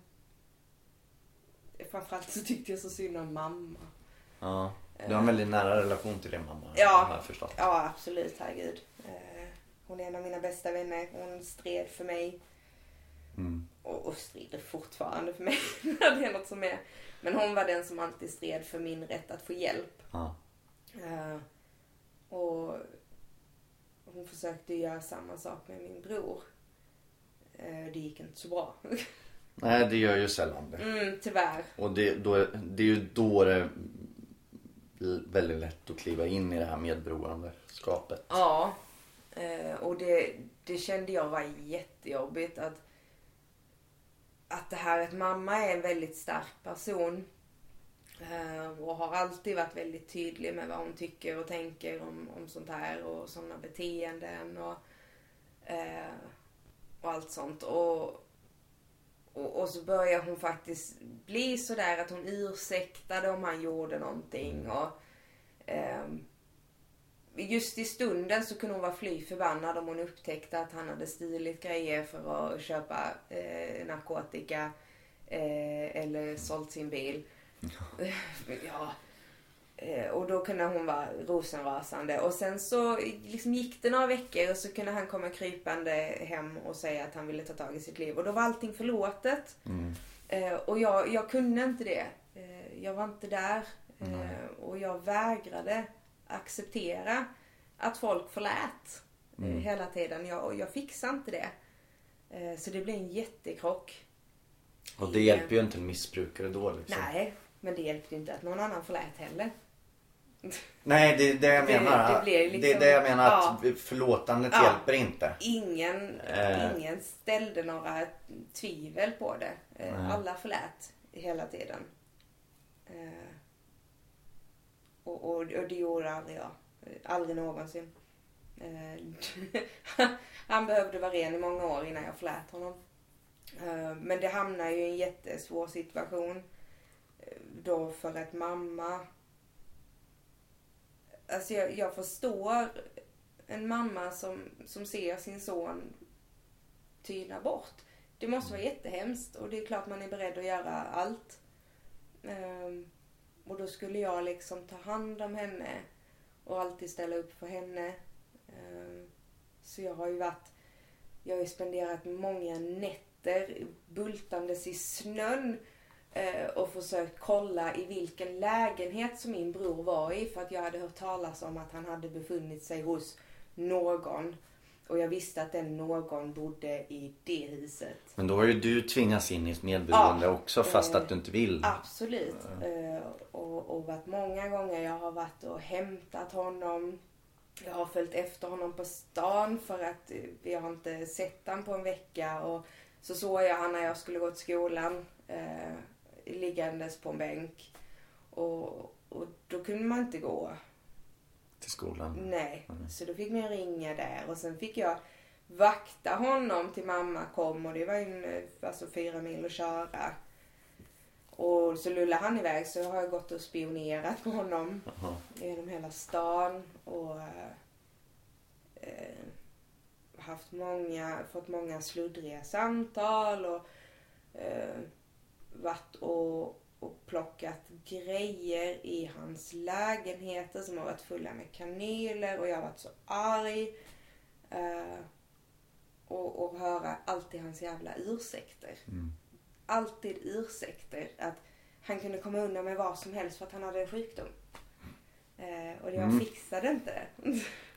framförallt så tyckte jag så synd om mamma. Ja. Du har en väldigt nära relation till din mamma. Ja. Har jag förstått. Ja, absolut. Herregud. Eh, Hon är en av mina bästa vänner. Hon stred för mig. Mm. Och, och strider fortfarande för mig när det är något som är. Men hon var den som alltid stred för min rätt att få hjälp. Ja. Eh, och hon försökte göra samma sak med min bror. Eh, det gick inte så bra. Nej det gör ju sällan det. mm, tyvärr. Och det, då, är- det är ju då det blir väldigt lätt att kliva in i det här medberoendeskapet. Ja. Eh, och det, det kände jag var jättejobbigt att att det här att mamma är en väldigt stark person Eh, och har alltid varit väldigt tydlig med vad hon tycker och tänker om, om sånt här och sådana beteenden och, eh, och allt sånt. Och, och, och så börjar hon faktiskt bli sådär att hon ursäktade om han gjorde någonting. Och, eh, just i stunden så kunde hon vara fly förbannad om hon upptäckte att han hade stilit grejer för att köpa eh, narkotika eh, eller sålt sin bil ja. Eh, och då kunde hon vara rosenrasande. Och sen så liksom gick det några veckor och så kunde han komma krypande hem och säga att han ville ta tag i sitt liv. Och då var allting förlåtet. Eh, och jag, jag kunde inte det. Eh, jag var inte där. Eh, och jag vägrade acceptera att folk förlät eh, hela tiden. Jag, jag fixade inte det. Så det blev en jättekrock. Och det hjälper ju inte en missbrukare då liksom. Nej, men det hjälpte inte att någon annan förlät heller. Nej det är det jag Det- menar. det blir liksom- det är det jag menar Ja. att förlåtandet Ja. hjälper inte. Ingen, Eh. ingen ställde några tvivel på det. Eh, Nej. Alla förlät hela tiden. Eh, och, och, och det gjorde aldrig jag. Aldrig någonsin. Eh, Han behövde vara ren i många år innan jag förlät honom. Eh, Men det hamnar ju i en jättesvår situation. Då för att mamma... Alltså jag, jag förstår en mamma som, som ser sin son tyna bort. Det måste vara jättehemskt och det är klart man är beredd att göra allt. Ehm, och då skulle jag liksom ta hand om henne och alltid ställa upp för henne. Ehm, så jag har ju varit, jag har ju spenderat många nätter bultandes i snön och försökt kolla i vilken lägenhet som min bror var i för att jag hade hört talas om att han hade befunnit sig hos någon. Och jag visste att den någon bodde i det huset. Men då har ju du tvingats in i ett medberoende Ja. också fast Eh, att du inte vill. Absolut. Eh, och, och varit många gånger jag har varit och hämtat honom. Jag har följt efter honom på stan för att eh, vi har inte sett honom på en vecka. Och så såg jag han när jag skulle gå till skolan eh, liggandes på en bänk. Och, och då kunde man inte gå. Till skolan. Nej, så då fick man ringa där och sen fick jag vakta honom till mamma kom och det var ju en, alltså fyra mil att köra. Och så lullade han iväg så har jag gått och spionerat på honom Jaha. genom hela stan och eh, haft många, fått många sluddriga samtal och eh, varit och, och plockat grejer i hans lägenheter som har varit fulla med kanyler och jag har varit så arg. Eh, och, och höra alltid hans jävla ursäkter. Mm. Alltid ursäkter. Att han kunde komma undan med vad som helst för att han hade en sjukdom. Eh, och jag Mm. fixade inte.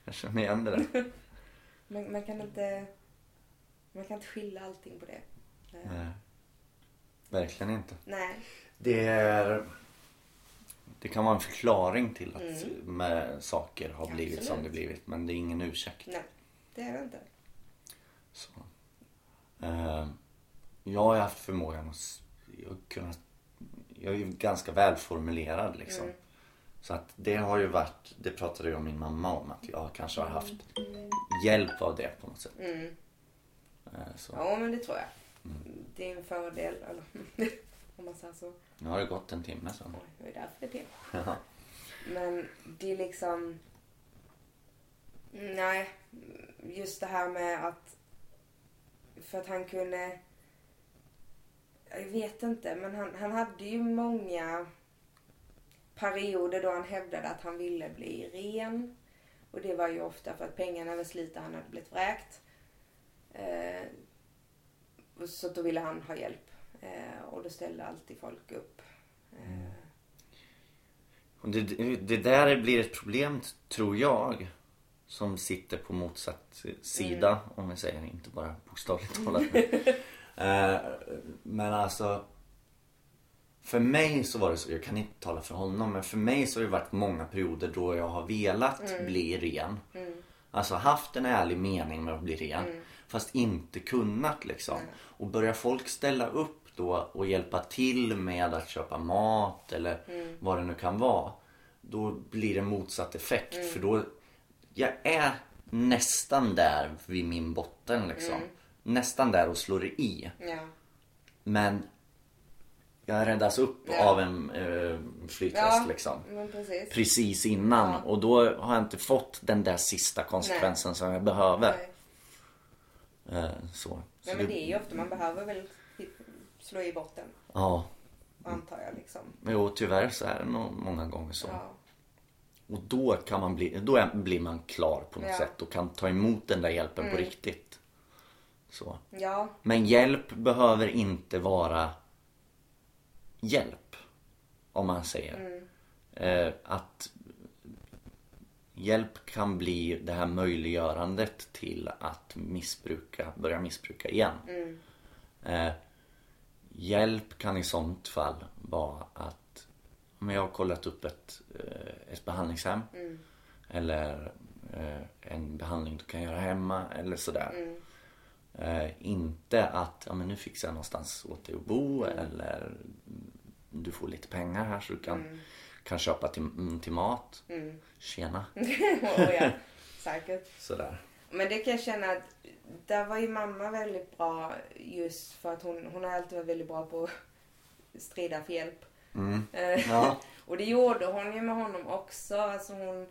Jag känner igen det där. man, man kan inte man kan inte skylla allting på det. Eh, Nej. Verkligen inte. nej. Det är... Det kan vara en förklaring till att Mm. med saker har blivit som Absolut. det blivit. Men det är ingen ursäkt. Nej, det är det inte. Så. Eh, jag har haft förmågan att... Jag, kunnat, jag är ju ganska välformulerad liksom. Mm. Så att det har ju varit, det pratade jag och min mamma om att jag kanske har haft Mm. hjälp av det på något sätt. Mm. Eh, Så. Ja, men det tror jag. Det är en fördel, eller om man säger så. Nu har det gått en timme så. Oj, det är därför det är. Men det är liksom... Nej, just det här med att... För att han kunde... Jag vet inte, men han, han hade ju många perioder då han hävdade att han ville bli ren. Och det var ju ofta för att pengarna var och han hade blivit vräkt. Eh, så då ville han ha hjälp. Eh, och då ställde alltid folk upp. Eh, Och det, det där blir ett problem tror jag. Som sitter på motsatt sida Mm. om vi säger inte bara bokstavligt talat. Eh, Men alltså. För mig så var det så, jag kan inte tala för honom men för mig så har det varit många perioder då jag har velat bli ren. mm, Alltså haft en ärlig mening med att bli ren. Fast inte kunnat liksom. Och börjar folk ställa upp då och hjälpa till med att köpa mat eller vad det nu kan vara. Då blir det motsatt effekt. För då, jag är nästan där vid min botten liksom. Nästan där och slår det i. ja. Men jag räddas upp Ja. av en eh, flytväst Ja, liksom precis. precis innan Ja. och då har jag inte fått den där sista konsekvensen som jag behöver. Nej. Eh, så. Nej, men det är ju ofta, man behöver väl slå i botten, Ja, antar jag liksom. jo tyvärr så är det nog många gånger så. Ja. Och då kan man bli, då är, blir man klar på något Ja. sätt och kan ta emot den där hjälpen på riktigt. Så. Ja, Men hjälp behöver inte vara hjälp. Om man säger. Eh, att hjälp kan bli det här möjliggörandet till att missbruka, börja missbruka igen. Eh, hjälp kan i sånt fall vara att om jag har kollat upp ett, eh, ett behandlingshem eller eh, en behandling du kan göra hemma eller sådär. Eh, inte att ja, men nu fixar jag någonstans åt dig att bo eller du får lite pengar här så du kan, kan köpa till, mm, till mat. Tjena. och ja, säkert. Sådär. Men det kan jag känna att där var ju mamma väldigt bra just för att hon, hon har alltid varit väldigt bra på att strida för hjälp. Mm. Eh, Ja. och det gjorde hon ju med honom också. Alltså hon...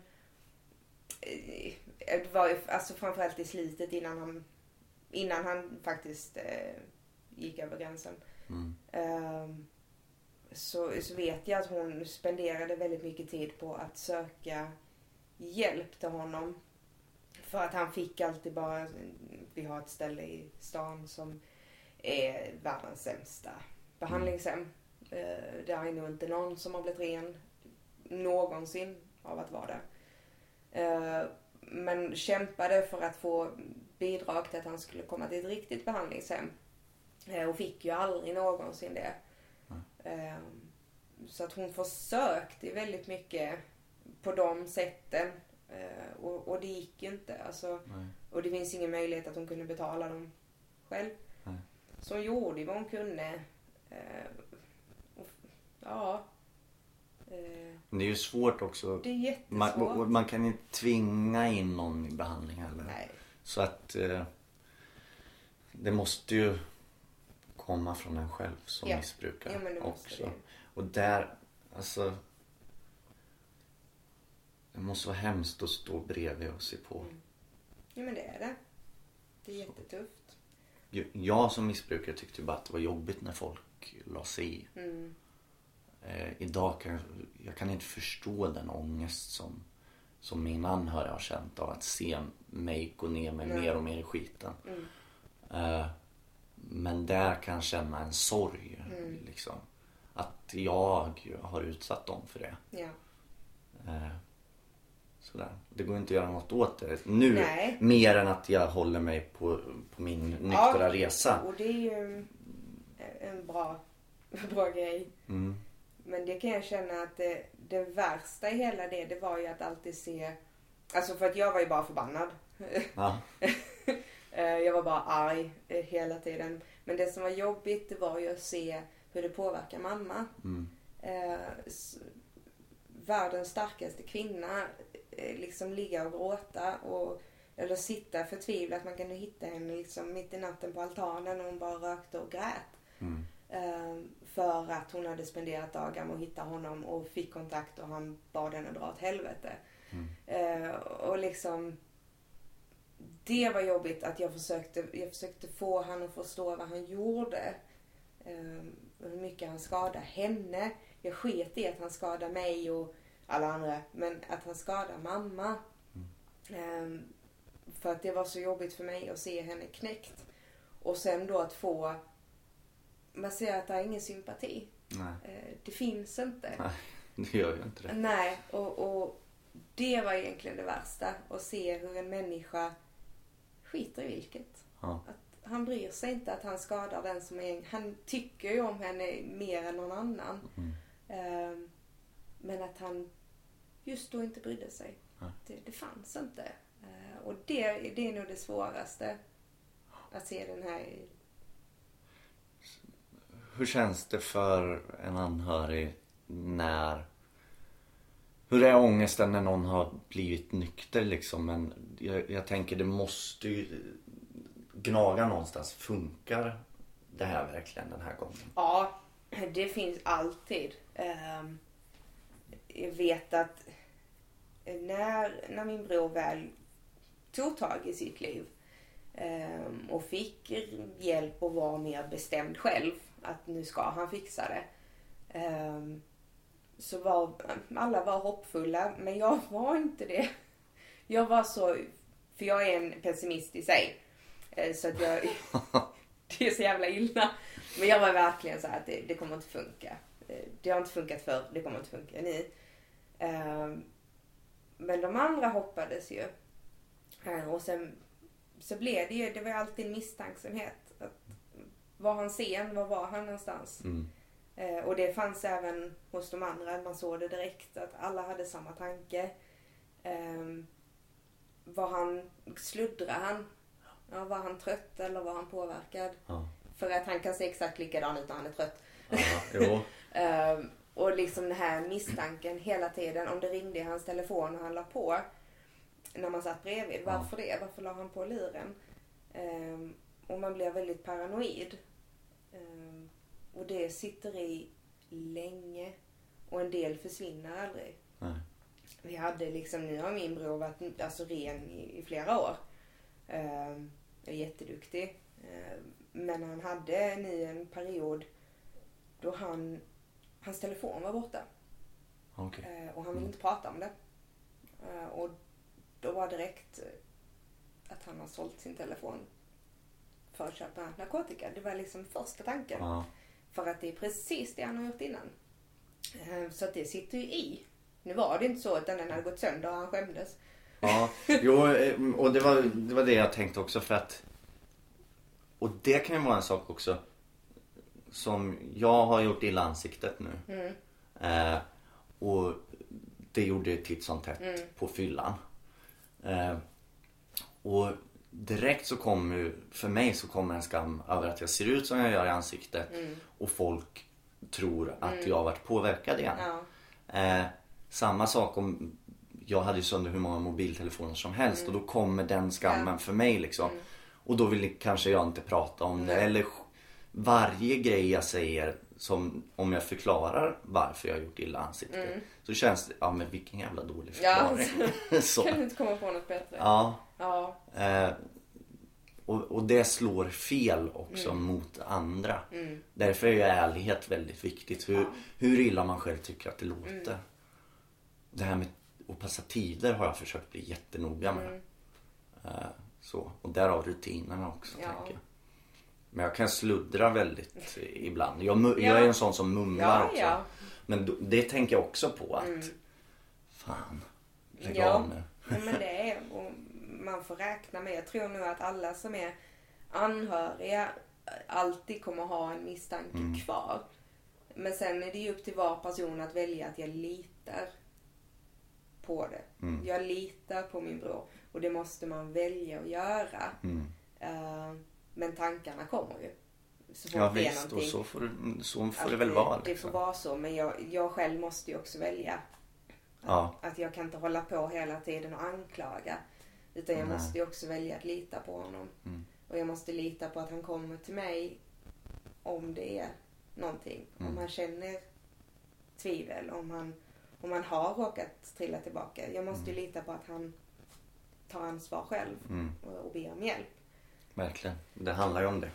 eh, Det var ju alltså framförallt i slutet innan han, innan han faktiskt eh, gick över gränsen. Mm. Ehm, så, så vet jag att hon spenderade väldigt mycket tid på att söka hjälp till honom. För att han fick alltid bara, vi har ett ställe i stan som är världens sämsta behandlingshem. Eh, det är nog inte någon som har blivit ren någonsin av att vara där. Eh, men kämpade för att få bidrag till att han skulle komma till ett riktigt behandlingshem. Eh, och fick ju aldrig någonsin det. Eh, så att hon försökte väldigt mycket på de sätten. Eh, och, och det gick ju inte. Alltså, och det finns ingen möjlighet att hon kunde betala dem själv. Nej. Så hon gjorde vad hon kunde. Eh, och, ja. Men det är ju svårt också. det är jättesvårt. Man, man kan inte tvinga in någon i behandling heller. Nej. Så att eh, det måste ju komma från en själv som Ja. missbrukare Ja, också. det. Och där, alltså. Det måste vara hemskt att stå bredvid och se på. Mm. Ja men det är det. Det är jättetufft. Ju- Jag som missbrukare tyckte bara att det var jobbigt när folk la sig i. Mm. Eh, idag kan jag, jag kan inte förstå den ångest som, som min anhöriga har känt av att se mig gå ner mig mer och mer i skiten. Mm. Eh, men där kan känna en sorg. Mm. Liksom. Att jag har utsatt dem för det. Ja. Eh, sådär. Det går inte att göra något åt det nu. Nej. Mer än att jag håller mig på, på min nyktra resa. Och det är ju en bra, bra grej. Mm. Men det kan jag känna att det, det värsta i hela det, det var ju att alltid se... Alltså för att jag var ju bara förbannad. Ja. Eh, jag var bara arg eh, hela tiden. Men det som var jobbigt det var ju att se hur det påverkar mamma. Mm. Eh, världens starkaste kvinna liksom ligga och gråta och eller sitta förtvivlat. Man kunde hitta henne liksom mitt i natten på altanen och hon bara rökte och grät. Mm. För att hon hade spenderat dagar med att hitta honom och fick kontakt och han bad henne dra åt helvete. Eh, och liksom det var jobbigt att jag försökte, jag försökte få han att förstå vad han gjorde. Eh, hur mycket han skadade henne. Jag sket i att han skadade mig och alla andra. Men att han skadade mamma. Eh, för att det var så jobbigt för mig att se henne knäckt. Och sen då att få... Man ser att det är ingen sympati. Nej, Eh, det finns inte. nej, det gör ju inte det. Nej, och, och det var egentligen det värsta. Att se hur en människa skiter i vilket. Ja. Att han bryr sig inte att han skadar den som är... Han tycker ju om henne mer än någon annan. Mm. Ehm, men att han just då inte brydde sig. Nej. Det, det fanns inte. Eh, och det, det är nog det svåraste. Att se den här... Hur känns det för en anhörig när... Hur är ångesten när någon har blivit nykter liksom? Men jag, jag tänker det måste ju gnaga någonstans. Funkar det här verkligen den här gången? Ja, det finns alltid. Ehm, jag vet att när, när min bror väl tog tag i sitt liv ehm, och fick hjälp och var mer bestämd själv att nu ska han fixa det. Ehm, så var alla var hoppfulla, men jag var inte det. Jag var så, för jag är en pessimist i sig. Eh, Så att jag, det är så jävla illa. Men jag var verkligen så här att det, det kommer inte funka. Eh, Det har inte funkat förr, det kommer inte funka nu. Ehm, Men de andra hoppades ju. Eh, Och sen så blev det ju, det var alltid en misstänksamhet. Att, var han sen? Var var han någonstans? Mm. Eh, Och det fanns även hos de andra, man såg det direkt att alla hade samma tanke. Um, var han, sluddrade han? Ja, var han trött eller var han påverkad? Ja. För att han kan se exakt likadan ut när han är trött. Ja. Ehm, och liksom den här misstanken hela tiden. Om det ringde i hans telefon och han la på. När man satt bredvid. Varför det? Varför la han på luren? Ehm, och man blir väldigt paranoid. Ehm, och det sitter i länge. Och en del försvinner aldrig. Nej. Vi hade liksom, nu har min bror varit alltså, ren i, i flera år. Ehm, är jätteduktig. Ehm, men han hade nu en period då han, hans telefon var borta. Okej. Eh, och han ville inte prata om det. Eh, och då var direkt att han har sålt sin telefon för att köpa narkotika. Det var liksom första tanken. Ja. För att det är precis det han har gjort innan. Eh, Så att det sitter ju i. Nu var det inte så att den hade gått sönder och han skämdes. Ja, jo, eh, och det var, det var det jag tänkte också för att Och det kan ju vara en sak också Som jag har gjort illa ansiktet nu Mm. eh, Och det gjorde jag titt som tätt Mm. på fyllan eh, Och direkt så kommer för mig så kommer en skam över att jag ser ut som jag gör i ansiktet Mm. Och folk tror att jag har varit påverkad igen Ja. Eh, samma sak om jag hade ju sönder hur många mobiltelefoner som helst och då kommer den skammen Mm. Ja. för mig liksom. Och då vill kanske jag inte prata om det. Eller varje grej jag säger som om jag förklarar varför jag har gjort illa ansiktet. Så känns det, ja men vilken jävla dålig Mm. Ja, förklaring. så. Kan du inte komma på något bättre? Ja. Ja. Eh, och, och det slår fel också Mm. mot andra. Därför är ju ärlighet väldigt viktigt. Hur, hur illa man själv tycker att det låter. Mm. Det här med att passa tider har jag försökt bli jättenoga med. Mm. Eh, så. Och därav rutinerna också. Ja. Tänker jag. Men jag kan sluddra väldigt ibland. Jag, mu- Ja. jag är en sån som mumlar Ja, också. ja. Men då, det tänker jag också på att Fan, lägg Ja. av nu. Men det är, och man får räkna med, jag tror nog att alla som är anhöriga alltid kommer ha en misstanke Mm. kvar. Men sen är det ju upp till var person att välja att jag litar på det. Mm. Jag litar på min bror och det måste man välja att göra. Mm. Eh, men tankarna kommer ju. Så fort Ja det visst, och så får, det- så får det väl vara. Det Liksom. får vara så, men jag, jag själv måste ju också välja. Ja. Att jag kan inte hålla på hela tiden och anklaga. Utan jag Nej. måste ju också välja att lita på honom. Mm. Och jag måste lita på att han kommer till mig om det är någonting. Mm. Om han känner tvivel, om han, om han har råkat trilla tillbaka. Jag måste ju lita på att han tar ansvar själv Mm. och, och ber om hjälp. Verkligen. Det handlar ju om det.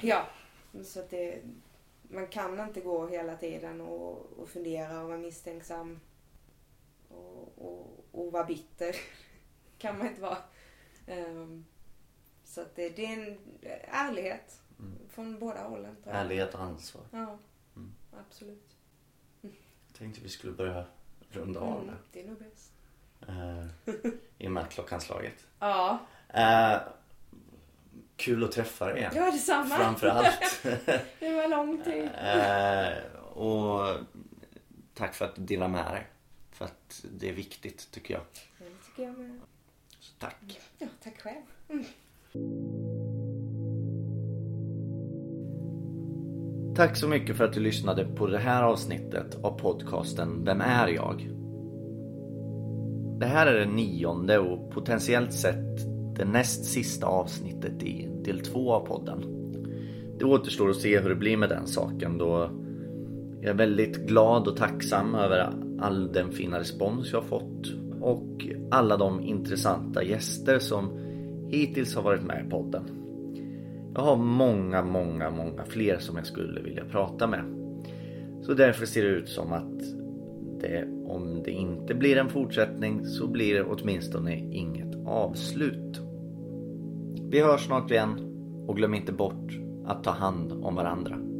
Ja, så att det, man kan inte gå hela tiden och, och fundera och vara misstänksam och, och, och vara bitter. Kan man inte vara. Ehm, så att det, det är en ärlighet från båda hållen. Ärlighet och ansvar. Ja, Mm. absolut. Jag tänkte vi skulle börja runda av Mm, nu. det är nog bäst. Eh, I och med att klockan slagit. Ja, Eh, kul att träffa dig igen. ja detsamma. Framför allt. det var lång tid. Eh, och tack för att du delar med dig. För att det är viktigt tycker jag. Ja, det tycker jag med. Tack. Ja, tack själv. Tack så mycket för att du lyssnade på det här avsnittet av podcasten Vem är jag? Det här är det nionde och potentiellt sett det näst sista avsnittet i del två av podden. Det återstår att se hur det blir med den saken då jag är väldigt glad och tacksam över all den fina respons jag har fått och alla de intressanta gäster som hittills har varit med i podden. Jag har många, många, många fler som jag skulle vilja prata med. Så därför ser det ut som att det, om det inte blir en fortsättning så blir det åtminstone inget avslut. Vi hörs snart igen och glöm inte bort att ta hand om varandra.